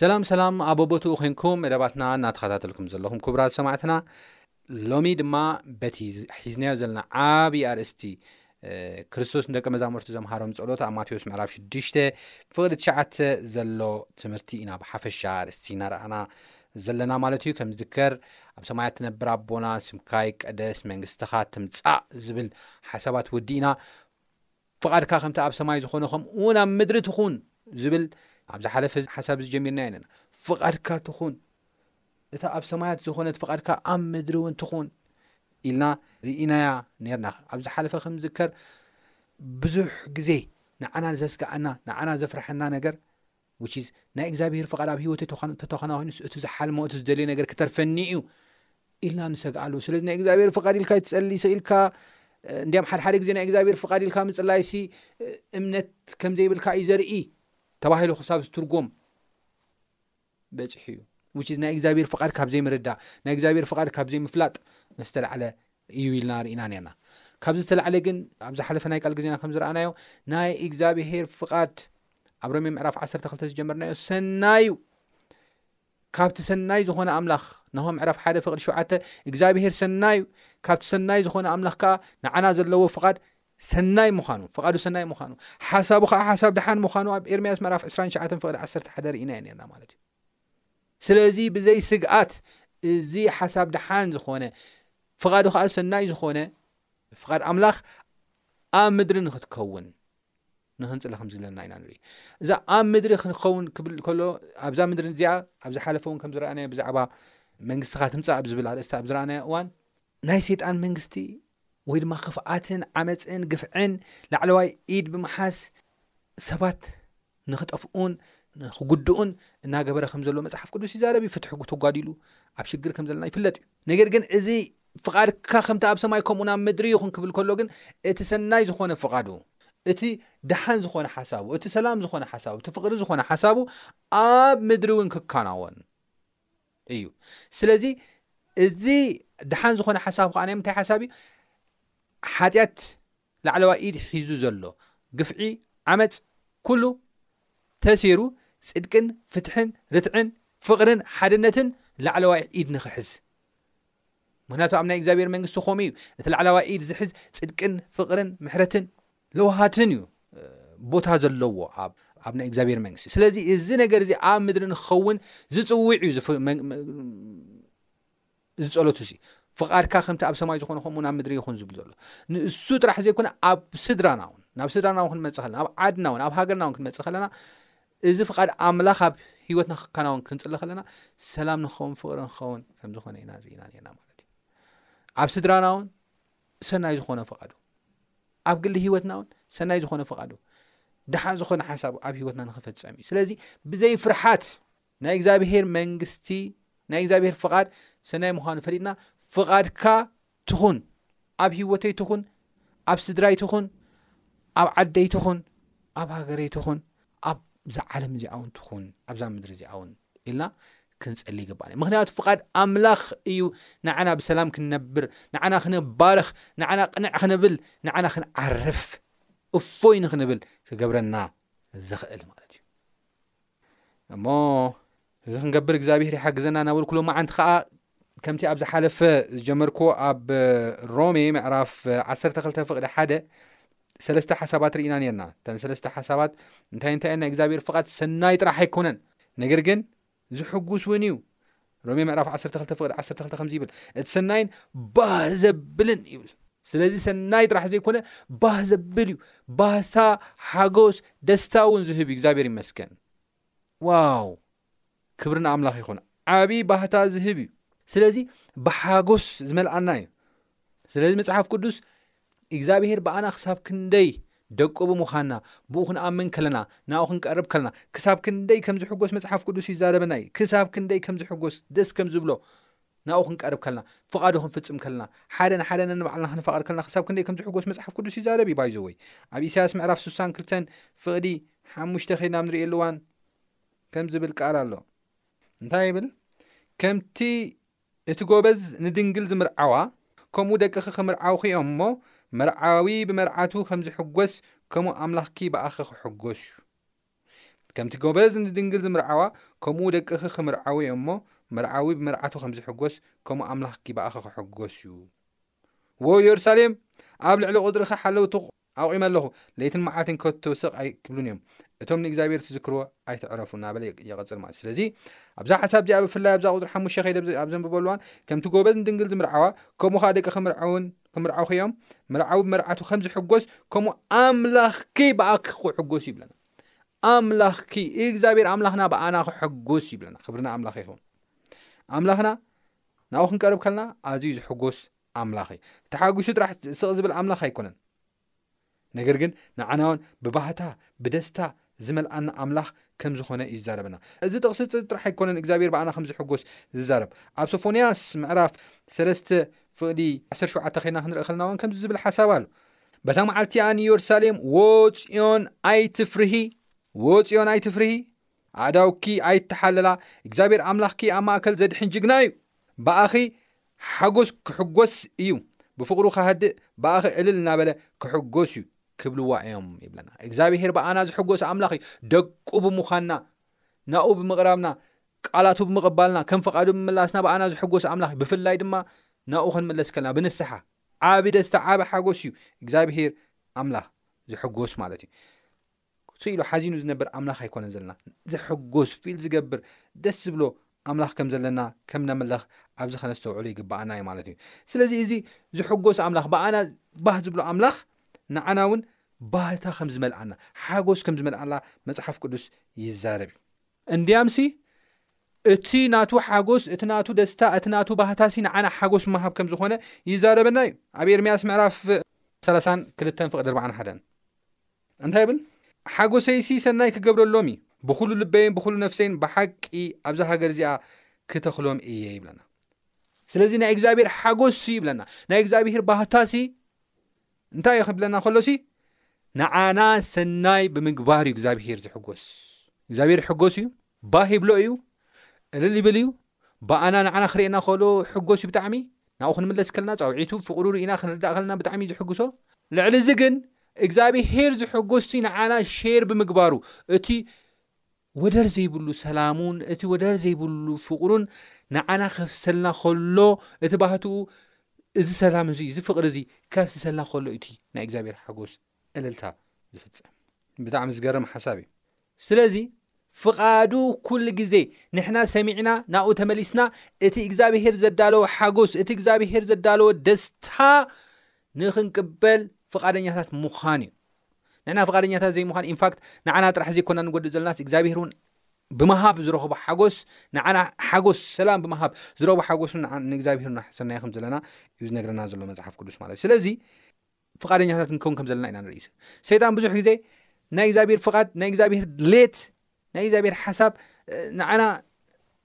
ሰላም ሰላም ኣብ ቦቦትኡ ኮንኩም መደባትና እናተኸታተልኩም ዘለኹም ክቡራት ሰማዕትና ሎሚ ድማ በቲ ሒዝናዮ ዘለና ዓብዪ ኣርእስቲ ክርስቶስ ንደቂ መዛሙርቲ ዘምሃሮም ፀሎት ኣብ ማቴዎስ ምዕራፍ 6 ፍቕዲ ትሽዓተ ዘሎ ትምህርቲ ኢና ብሓፈሻ ኣርእስቲ እናረኣና ዘለና ማለት እዩ ከም ዝከር ኣብ ሰማያ ትነብር ኣቦና ስምካይ ቀደስ መንግስትኻ ትምፃእ ዝብል ሓሳባት ወዲእና ፍቓድካ ከምቲ ኣብ ሰማይ ዝኾነ ከምኡውን ኣብ ምድሪ ትኹን ዝብል ኣብ ዝሓለፈ ሓሳብ እዚ ጀሚርናዮ ኣለና። ፍቓድካ ትኹን፣ እታ ኣብ ሰማያት ዝኾነት ፍቓድካ ኣብ ምድሪ እውን ትኹን ኢልና ርኢናያ ነርና። ኣብ ዝሓለፈ ከም ዝዝከር ብዙሕ ግዜ ንዓና ዘስግኣና ንዓና ዘፍርሐና ነገር which is ናይ እግዚኣብሄር ፍቓድ ኣብ ህይወተይ ተተኸናኺኑስ እቲ ዝሓልሞ እቲ ዝደልዮ ነገር ክተርፈኒ እዩ ኢልና ንሰግኣሉ ስለዚ ናይ እግዚኣብሄር ፍቓድ ኢልካ ይትጸሊ ሰኢልካ እንዲያም ሓድሓደ ግዜ ናይ እግዚኣብሄር ፍቓድ ኢልካ ምጽላይሲ እምነት ከም ዘይብልካ እዩ ዘርኢ ተባሂሉ ክሳብ ዝትርጎም በፂሑ እዩ ውችዝ ናይ እግዚኣብሄር ፍቓድ ካብ ዘይምርዳእ ናይ እግዚኣብሄር ፍቓድ ካብ ዘይምፍላጥ ዝተላዕለ እዩ ኢልና ርኢና ኔርና። ካብዚ ዝተላዕለ ግን ኣብ ዝሓለፈ ናይ ቃል ግዜና ከም ዝረኣናዮ ናይ እግዚኣብሄር ፍቓድ ኣብ ሮሜ ምዕራፍ ዓሰርተ ክልተ ዝጀመርናዮ ሰናይ እዩ። ካብቲ ሰናይ ዝኾነ ኣምላኽ ንሆ ምዕራፍ ሓደ ፍቕዲ ሸውዓተ እግዚኣብሄር ሰናይ እዩ ካብቲ ሰናይ ዝኾነ ኣምላኽ ከዓ ንዓና ዘለዎ ፍቓድ ሰናይ ምዃኑ ፍቓዱ ሰናይ ምዃኑ ሓሳቡ ከዓ ሓሳብ ድሓን ምዃኑ ኣብ ኤርምያስ ምዕራፍ 29 ፍቕዲ 11 ርኢናዮ ኔርና ማለት እዩ። ስለዚ ብዘይ ስግኣት እዚ ሓሳብ ደሓን ዝኾነ ፍቓዱ ከኣ ሰናይ ዝኾነ ፍቓድ ኣምላኽ ኣብ ምድሪ ንክትከውን ንክንጽሊ ከም ዘለና ኢና ንርኢ እዛ ኣብ ምድሪ ክትከውን ክብል ከሎ ኣብዛ ምድሪ እዚኣ ኣብ ዝሓለፈ እውን ከም ዝረኣናዮ ብዛዕባ መንግስትኻ ትምፃእ ኣብ ዝብል ኣርእስቲ ኣብ ዝረኣናዮ እዋን ናይ ሰይጣን መንግስቲ ወይ ድማ ክፍኣትን ዓመፅን ግፍዕን ላዕለዋይ ኢድ ብምሓዝ ሰባት ንኽጠፍኡን ንኽጉድኡን እናገበረ ከም ዘሎ መጽሓፍ ቅዱስ ይዛረብ እዩ ፍትሒ ተጓዲሉ ኣብ ሽግር ከም ዘለና ይፍለጥ እዩ ነገር ግን እዚ ፍቓድካ ከምቲ ኣብ ሰማይ ከምኡ ናብ ምድሪ ይኹን ክብል ከሎ ግን እቲ ሰናይ ዝኾነ ፍቓዱ እቲ ደሓን ዝኾነ ሓሳቡ እቲ ሰላም ዝኾነ ሓሳቡ እቲ ፍቕሪ ዝኾነ ሓሳቡ ኣብ ምድሪ እውን ክከናወን እዩ ስለዚ እዚ ደሓን ዝኾነ ሓሳብ ከዓ ናይ ምንታይ ሓሳብ እዩ ሓጢኣት ላዕለዋይ ኢድ ሒዙ ዘሎ ግፍዒ ዓመጽ ኩሉ ተሴሩ ጽድቅን ፍትሕን ርትዕን ፍቅርን ሓድነትን ላዕለዋይ ኢድ ንክሕዝ ምክንያቱ ኣብ ናይ እግዚኣብሔር መንግስቲ ከምኡ እዩ እቲ ላዕላዋይ ኢድ ዝሕዝ ጽድቅን ፍቅርን ምሕረትን ለውሃትን እዩ ቦታ ዘለዎ ኣብ ኣብ ናይ እግዚኣብሔር መንግስቲ ስለዚ እዚ ነገር እዚ ኣብ ምድሪ ንክኸውን ዝጽውዕ እዩ እዚ ጸሎት እዚ ፍቓድካ ከምቲ ኣብ ሰማይ ዝኾነ ከምኡውን ኣብ ምድሪ ይኹን ዝብል ዘሎ ንእሱ ጥራሕ ዘይኮነ ኣብ ስድራና እውን ናብ ስድራና እውን ክንመጽእ ከለና ኣብ ዓድና እውን ኣብ ሃገርና እውን ክንመጽእ ከለና እዚ ፍቓድ ኣምላኽ ኣብ ህይወትና ክከናውን ክንጽሊ ከለና ሰላም ንኸውን ፍቕሪ ንኸውን ከም ዝኾነ ኢና ርኢና ነርና ማለት እዩ ኣብ ስድራና እውን ሰናይ ዝኾነ ፍቓዱ ኣብ ግሊ ህይወትና እውን ሰናይ ዝኾነ ፍቓዱ ድሓን ዝኾነ ሓሳብ ኣብ ህይወትና ንክፈጸም እዩ ስለዚ ብዘይ ፍርሓት ናይ እግዚኣብሄር መንግስቲ ናይ እግዚኣብሄር ፍቓድ ሰናይ ምዃኑ ፈሊጥና ፍቓድካ ትኹን ኣብ ሂወተይ ትኹን ኣብ ስድራይ ትኹን ኣብ ዓደይ ትኹን ኣብ ሃገረይ ትኹን ኣብዛ ዓለም እዚኣ ውን ትኹን ኣብዛ ምድሪ እዚኣ ውን ኢልና ክንጸሊ ይግባእ ምክንያቱ ፍቓድ ኣምላኽ እዩ ንዓና ብሰላም ክንነብር ንዓና ክነባርኽ ንዓና ቅንዕ ክንብል ንዓና ክንዓርፍ እፎይ ንክንብል ክገብረና ዝኽእል ማለት እዩ እሞ እዚ ክንገብር እግዚኣብሄር ይሓግዘና እናበልኩ ሎማዓንቲ ከዓ ከምቲ ኣብ ዝሓለፈ ዝጀመርክዎ ኣብ ሮሜ ምዕራፍ 12 ፍቅዲ ሓደ ሰለስተ ሓሳባት ርኢና ነርና እተን ሰለስተ ሓሳባት እንታይ እንታይ ናይ እግዚኣብሔር ፍቓድ ሰናይ ጥራሕ ኣይኮነን ነገር ግን ዝሕጉስ እውን እዩ ሮሜ ምዕራፍ ዓሰርተ ክልተ ፍቕዲ ዓሰርተ ክልተ ከምዚ ይብል እቲ ሰናይን ባህ ዘብልን ይብል ስለዚ ሰናይ ጥራሕ ዘይኮነ ባህ ዘብል እዩ ባህታ ሓጎስ ደስታ እውን ዝህብ እዩ እግዚኣብሔር ይመስገን ዋው ክብሪ ንኣምላኽ ይኹን ዓብዪ ባህታ ዝህብ እዩ ስለዚ ብሓጎስ ዝመልኣና እዩ ስለዚ መፅሓፍ ቅዱስ እግዚኣብሄር ብኣና ክሳብ ክንደይ ደቁ ብምዃንና፣ ብኡ ክንኣምን ከለና፣ ንኣኡ ክንቀርብ ከለና፣ ክሳብ ክንደይ ከም ዝሕጎስ መጽሓፍ ቅዱስ ይዛረበና እዩ። ክሳብ ክንደይ ከም ዝሕጎስ፣ ደስ ከም ዝብሎ፣ ንኣኡ ክንቀርብ ከለና፣ ፍቓዱ ክንፍጽም ከለና፣ ሓደ ንሓደ ነንባዕልና ክንፋቐር ከለና ክሳብ ክንደይ ከም ዝሕጎስ መጽሓፍ ቅዱስ ይዛረብ እዩ ባይ ዘወይ። ኣብ ኢሳያስ ምዕራፍ ስሳን ክልተን ፍቕዲ ሓሙሽተ ኬድና ኣብ ንርእየሉ እዋን ከም ዝብል ቃል ኣሎ። እንታይ ይብል? ከምቲ እቲ ጎበዝ ንድንግል ዝምርዓዋ ከምኡ ደቅኺ ክምርዓውኺ እዮም እሞ መርዓዊ ብመርዓቱ ከም ዝሕጎስ ከምኡ ኣምላኽኪ ብኣኺ ክሕጎስ እዩ ከምቲ ጎበዝ ንድንግል ዝምርዓዋ ከምኡ ደቅኺ ክምርዓው እዮም እሞ መርዓዊ ብመርዓቱ ከም ዝሕጎስ ከምኡ ኣምላኽኪ ብኣኺ ክሕጎስ እዩ ዎው ዮርሳሌም ኣብ ልዕሊ ቁጽርኺ ሓለውቲ ኣቝመ ኣለኹ፣ ለይትን መዓልትን ከቶ ስቕ ኣይክብሉን እዮም፣ እቶም ንእግዚኣብሄር እትዝክርዎ ኣይትዕረፉ እናበለ ይቕጽል ማለት እዩ። ስለዚ ኣብዛ ሓሳብ እዚኣ ብፍላይ ኣብዛ ቁጽሪ ሓሙሽተ ከይደ ኣብ ዘንብበሉ እዋን ከምቲ ጎበዝ ንድንግል ዝምርዓዋ ከምኡ ከኣ ደቂ ክምርዐውን ክምርዓኹ እዮም ምርዓዊ ብመርዓቱ ከም ዝሕጎስ ከምኡ ኣምላኽኪ ብኣኪ ክሕጎስ ይብለና ኣምላኽኪ እግዚኣብሔር ኣምላኽና ብኣና ክሕጎስ ይብለና ክብርና ኣምላኽ ይኹን ኣምላኽና ናብኡ ክንቀርብ ከለና ኣዝዩ ዝሕጎስ ኣምላኽ እዩ። ተሓጒሱ ጥራሕ ስቕ ዝብል ኣምላኽ ኣይኮነን። ነገር ግን ንዓናውን ብባህታ፣ ብደስታ ዝመልኣና ኣምላኽ ከም ዝኾነ ይዛረበና። እዚ ጥቕሲ እዚ ጥራሕ ኣይኮነን እግዚኣብሔር ብኣና ከም ዝሕጎስ ዝዛረብ። ኣብ ሶፎንያስ ምዕራፍ ሰለስተ ፍቕዲ ዓሰርተ ሸውዓተ ከይድና ክንርኢ ከለና እውን ከምዚ ዝብል ሓሳብ ኣሎ። በታ መዓልቲ እያ ንዮርሳሌም ዎ ጽዮን ኣይትፍርሂ፣ ዎ ጽዮን ኣይትፍርሂ፣ ኣእዳውኪ ኣይተሓለላ፣ እግዚኣብሔር ኣምላኽኪ ኣብ ማእከል ዘድሕን ጅግና እዩ፣ ብኣኺ ሓጎስ ክሕጎስ እዩ፣ ብፍቕሩ ኸሀድእ ብኣኺ እልል እናበለ ክሕጎስ እዩ ክብልዋ እዮም ይብለና። እግዚኣብሄር ብኣና ዝሕጎስ ኣምላኽ እዩ። ደቁ ብምዃንና፣ ናብኡ ብምቕራብና፣ ቃላቱ ብምቕባልና፣ ከም ፍቓዱ ብምምላስና ብኣና ዝሕጎስ ኣምላኽ እዩ። ብፍላይ ድማ ናብኡ ክንምለስ ከለና ብንስሓ ዓቢ ደስታ ዓቢ ሓጎስ እዩ እግዚኣብሄር ኣምላኽ ዝሕጎስ ማለት እዩ። ሱ ኢሉ ሓዚኑ ዝነብር ኣምላኽ ኣይኮነን ዘለና ዝሕጎስ ፊል ዝገብር ደስ ዝብሎ ኣምላኽ ከም ዘለና ከም ነምለኽ ኣብዚ ከነስተውዕሉ ይግብኣና እዩ ማለት እዩ ስለዚ እዚ ዝሕጎስ ኣምላኽ ብኣና ባህ ዝብሎ ኣምላኽ ንዓና እውን ባህታ ከም ዝመልኣና ሓጎስ ከም ዝመልኣላ መፅሓፍ ቅዱስ ይዛረብ እዩ እንዲያምሲ እቲ ናቱ ሓጎስ እቲ ናቱ ደስታ እቲ ናቱ ባህታሲ ንዓና ሓጎስ ምሃብ ከም ዝኾነ ይዛረበና እዩ ኣብ ኤርምያስ ምዕራፍ 32 ፍቅዲ 41 እንታይ እብል ሓጎሰይሲ ሰናይ ክገብረሎም እዪ ብኹሉ ልበይን ብኹሉ ነፍሰይን ብሓቂ ኣብዛ ሃገር እዚኣ ክተኽሎም እየ ይብለና ስለዚ ናይ እግዚኣብሄር ሓጎስሲ ይብለና ናይ እግዚኣብሄር ባህታሲ እንታይ እዩ ክብለና ከሎሲ ንዓና ሰናይ ብምግባር እዩ እግዚኣብሄር ዝሕጎስ እግዚኣብሄር ሕጎስ እዩ ባህ ይብሎ እዩ እልል ይብል እዩ ብኣና ንዓና ክርእየና ከሎ ይሕጎስ እዩ ብጣዕሚ ናብኡ ክንምለስ ከለና ጻውዒቱ ፍቅሩ ርኢና ክንርዳእ ከለና ብጣዕሚ እዩ ዝሕጉሶ ልዕሊ እዚ ግን እግዛብሄር ዝሕጎስቲ ንዓና ሼር ብምግባሩ እቲ ወደር ዘይብሉ ሰላሙን እቲ ወደር ዘይብሉ ፍቅሩን ንዓና ከፍሰልና ከሎ እቲ ባህትኡ እዚ ሰላም እዚ እዚ ፍቅሪ እዚ ከፍስሰልና ከሎ እቲ ናይ እግዚኣብሔር ሓጎስ እልልታ ዝፍጸም ብጣዕሚ ዝገርም ሓሳብ እዩ። ስለዚ ፍቃዱ ኩሉ ግዜ ንሕና ሰሚዕና ናብኡ ተመሊስና እቲ እግዚኣብሄር ዘዳለዎ ሓጎስ እቲ እግዚኣብሄር ዘዳለዎ ደስታ ንክንቅበል ፍቃደኛታት ምዃን እዩ። ንሕና ፍቃደኛታት ዘይምዃን ኢንፋክት ንዓና ጥራሕ ዘይኮና ንጎድእ ዘለናስ እግዚኣብሄር እውን ብምሃብ ዝረኽቦ ሓጎስ ንዓና ሓጎስ ሰላም ብምሃብ ዝረኽቦ ሓጎስ ንእግዚኣብሄር ናሕሰናዮ ከም ዘለና እዩ ዝነግረና ዘሎ መፅሓፍ ቅዱስ ማለት እዩ ስለዚ ፍቓደኛታት ክንከውን ከም ዘለና ኢና ንርኢ ሰይጣን ብዙሕ ግዜ ናይ እግዚኣብሔር ፍቓድ ናይ እግዚኣብሔር ድሌት ናይ እግዚኣብሔር ሓሳብ ንዓና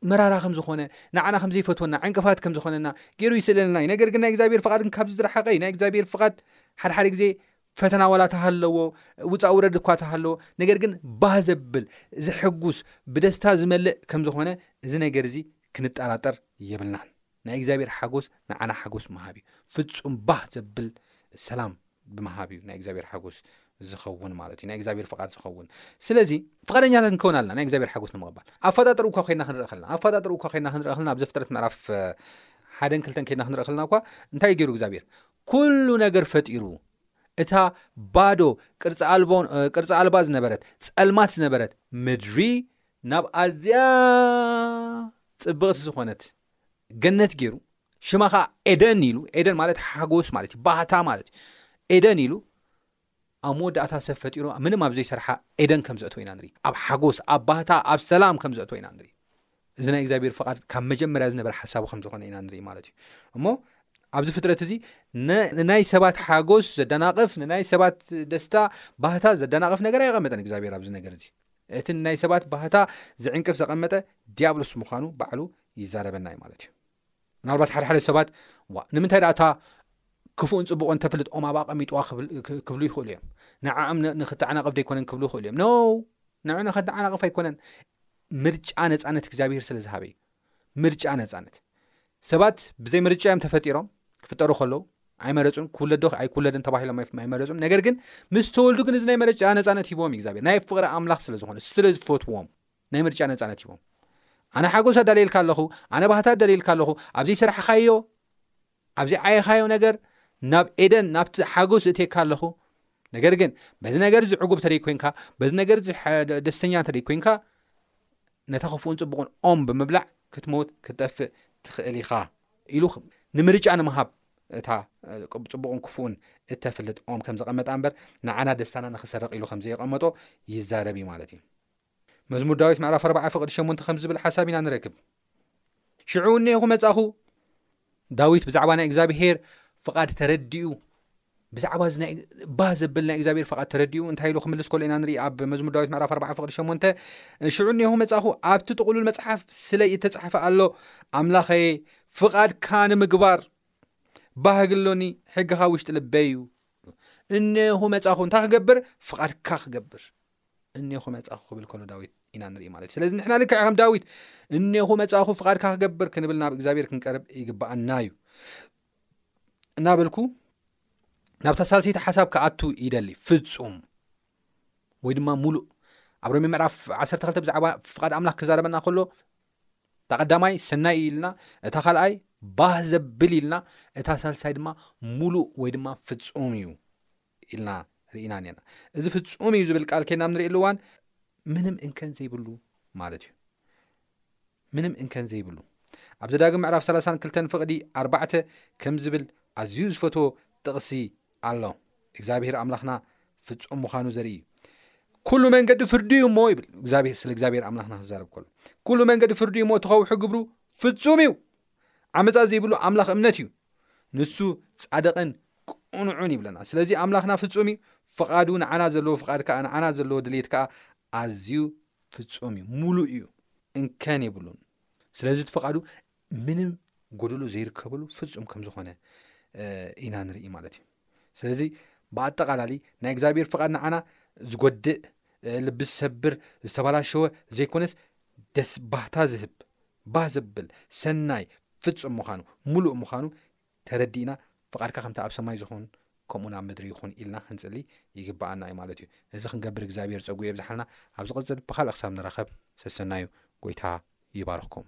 መራራ ከም ዝኾነ ንዓና ከም ዘይፈትወና ዕንቅፋት ከም ዝኾነና ገይሩ ይስእለልና እዩ ነገር ግን ናይ እግዚኣብሔር ፍቓድ ግን ካብዚ ዝረሓቀ እዩ ናይ እግዚኣብሔር ፍቓድ ሓደሓደ ግዜ ፈተና ዋላ ተሃለዎ ውፃእ ውረድ እኳ ተሃለዎ ነገር ግን ባህ ዘብል ዝሕጉስ ብደስታ ዝመልእ ከም ዝኾነ እዚ ነገር እዚ ክንጠራጠር የብልናን ናይ እግዚኣብሔር ሓጎስ ንዓና ሓጎስ ምሃብ እዩ ፍጹም ባህ ዘብል ሰላም ብምሃብ እዩ ናይ እግዚኣብሔር ሓጎስ ዝኸውን ማለት እዩ ናይ እግዚኣብሔር ፍቓድ ዝኸውን ስለዚ ፍቓደኛታት ክንከውን ኣለና ናይ እግዚኣብሔር ሓጎስ ንምቕባል ኣፈጣጥርኡ እኳ ኮይና ክንርኢ ከለና ኣፈጣጥርኡ እኳ ኮይና ክንርኢ ከለና ኣብ ዘፍጥረት ምዕራፍ ሓደን ክልተን ከይና ክንርኢ ከለና እኳ እንታይ እዩ ገይሩ እግዚኣብሔር ኩሉ ነገር ፈጢሩ እታ ባዶ ቅርፂ ኣልባ ዝነበረት ፀልማት ዝነበረት ምድሪ ናብ ኣዝያ ፅብቕቲ ዝኾነት ገነት ገይሩ ሽማ ከዓ ኤደን ኢሉ ኤደን ማለት ሓጎስ ማለት እዩ ባህታ ማለት እዩ ኤደን ኢሉ ኣብ መወዳእታ ሰብ ፈጢሩ ምንም ኣብ ዘይሰርሓ ኤደን ከም ዘእትወ ኢና ንርኢ ኣብ ሓጎስ ኣብ ባህታ ኣብ ሰላም ከም ዘእትወ ኢና ንርኢ እዚ ናይ እግዚኣብሔር ፍቓድ ካብ መጀመርያ ዝነበረ ሓሳቡ ከም ዝኾነ ኢና ንርኢ ማለት እዩ እሞ ኣብዚ ፍጥረት እዚ ንናይ ሰባት ሓጎስ ዘደናቕፍ ንናይ ሰባት ደስታ ባህታ ዘደናቕፍ ነገር ኣይቐመጠን እግዚኣብሔር ኣብዚ ነገር እዚ እቲ ንናይ ሰባት ባህታ ዝዕንቅፍ ዘቐመጠ ዲያብሎስ ምዃኑ ባዕሉ ይዛረበና እዩ ማለት እዩ ምናልባት ሓደ ሓደ ሰባት ዋ ንምንታይ ደኣ እታ ክፉእን ፅቡቕን ተፍልጥ ኦም ኣብኣ ቀሚጥዋ ክብሉ ይኽእሉ እዮም ንዓእም ንክተዓናቕፍ ዘይኮነን ክብሉ ይኽእሉ እዮም ኖ ንዕ ንከተዓናቕፍ ኣይኮነን ምርጫ ነፃነት እግዚኣብሄር ስለ ዝሃበ እዩ ምርጫ ነጻነት ሰባት ብዘይ ምርጫ እዮም ተፈጢሮም ክፍጠሩ ከለዉ ኣይመረፁን ክውለዶ ኣይክውለድን ተባሂሎም ኣይመረፁን ነገር ግን ምስ ተወልዱ ግን እዚ ናይ መረጫ ነፃነት ሂቦም እግዚኣብሔር ናይ ፍቅሪ ኣምላኽ ስለ ዝኾነ ስለ ዝፈትዎም ናይ ምርጫ ነፃነት ሂቦም ኣነ ሓጎስ ኣዳልየልካ ኣለኹ ኣነ ባህታ ኣዳልየልካ ኣለኹ ኣብዘይ ስራሕኻዮ ኣብ ዝዓየኻዮ ነገር ናብ ኤደን ናብቲ ሓጎስ እትየካ ኣለኹ ነገር ግን በዚ ነገር እዚ ዕጉብ ተደይ ኮንካ በዚ ነገር እዚ ደስተኛ ተደይ ኮንካ ነታ ክፉኡን ጽቡቕን ኦም ብምብላዕ ክትሞት ክትጠፍእ ትኽእል ኢኻ ኢሉ ንምርጫ ንምሃብ እታ ጽቡቕን ክፉኡን እተፍልጥ ኦም ከም ዘቐመጣ እምበር ንዓና ደስታና ንክሰርቕ ኢሉ ከም ዘየቐመጦ ይዛረብ እዩ ማለት እዩ መዝሙር ዳዊት ምዕራፍ ኣርብዓ ፍቕዲ ሸሞንተ ከምዚ ዝብል ሓሳብ ኢና ንረክብ። ሽዑ እኔኹ መጻኹ። ዳዊት ብዛዕባ ናይ እግዚኣብሄር ፍቓድ ተረዲኡ ብዛዕባ እዚ ናይ ባህ ዘብል ናይ እግዚኣብሄር ፍቓድ ተረዲኡ እንታይ ኢሉ ክምልስ ከሎ ኢና ንርኢ ኣብ መዝሙር ዳዊት ምዕራፍ ኣርባዓ ፍቕዲ ሸሞንተ ሽዑ እኔኹ መጻኹ ኣብቲ ጥቕሉል መጽሓፍ ስለይ እተጻሕፈ ኣሎ ኣምላኸየ ፍቓድካ ንምግባር ባህግሎኒ ሕግኻ ውሽጢ ልበይ እዩ እኔኹ መጻኹ እንታይ ክገብር ፍቓድካ ክገብር እኔኹ መጻኹ ክብል ከሎ ዳዊት ኢና ንርኢ ማለት እዩ ስለዚ ንሕና ልክዕ ከም ዳዊት እኔኹ መጻኹ ፍቓድካ ክገብር ክንብል ናብ እግዚኣብሔር ክንቀርብ ይግባኣና እዩ እናበልኩ ናብታ ሳልሰይቲ ሓሳብ ክኣቱ ይደሊ ፍፁም ወይ ድማ ሙሉእ ኣብ ሮሜ ምዕራፍ 12 ብዛዕባ ፍቓድ ኣምላኽ ክዛረበና ከሎ እታ ቀዳማይ ሰናይ እዩ ኢልና እታ ካልኣይ ባህ ዘብል ኢልና እታ ሳልሳይ ድማ ሙሉእ ወይ ድማ ፍፁም እዩ ኢልና ርኢና ኔርና እዚ ፍጹም እዩ ዝብል ቃል ኬናብ ንርእሉ እዋን ምንም እንከን ዘይብሉ ማለት እዩ ምንም እንከን ዘይብሉ ኣብዚ ዳግም ምዕራፍ 32 ፍቕዲ 4 ከም ዝብል ኣዝዩ ዝፈትዎ ጥቕሲ ኣሎ እግዚኣብሄር ኣምላኽና ፍጹም ምዃኑ ዘርኢ እዩ ኩሉ መንገዲ ፍርዲ እዩ እሞ ይብል ስለ እግዚኣብሄር ኣምላኽና ክዛረብ ከሎ ኩሉ መንገዲ ፍርዲ እዩ እሞ እቲ ከውሒ ግብሩ ፍጹም እዩ ዓመጻ ዘይብሉ ኣምላኽ እምነት እዩ ንሱ ጻድቕን ቅኑዑን ይብለና ስለዚ ኣምላኽና ፍጹም እዩ ፍቓዱ ንዓና ዘለዎ ፍቓድ ከኣ ንዓና ዘለዎ ድሌት ከኣ ኣዝዩ ፍጹም እዩ ሙሉእ እዩ እንከን የብሉን ስለዚ እቲ ፍቓዱ ምንም ጎደሎ ዘይርከበሉ ፍጹም ከም ዝኾነ ኢና ንርኢ ማለት እዩ ስለዚ ብኣጠቓላሊ ናይ እግዚኣብሔር ፍቓድ ንዓና ዝጎድእ ልቢ ዝሰብር ዝተባላሸወ ዘይኮነስ ደስ ባህታ ዝህብ ባህ ዘብል ሰናይ ፍጹም ምዃኑ ምሉእ ምዃኑ ተረዲእና ፍቓድካ ከምቲ ኣብ ሰማይ ዝኹን ከምኡን ኣብ ምድሪ ይኹን ኢልና ክንጽሊ ይግብኣና እዩ ማለት እዩ እዚ ክንገብር እግዚኣብሔር ጸጉኡ የብዝሓልና ኣብ ዝቕጽል ብኻልእ ክሳብ ንራኸብ ሰሰናዩ ጎይታ ይባርኽኩም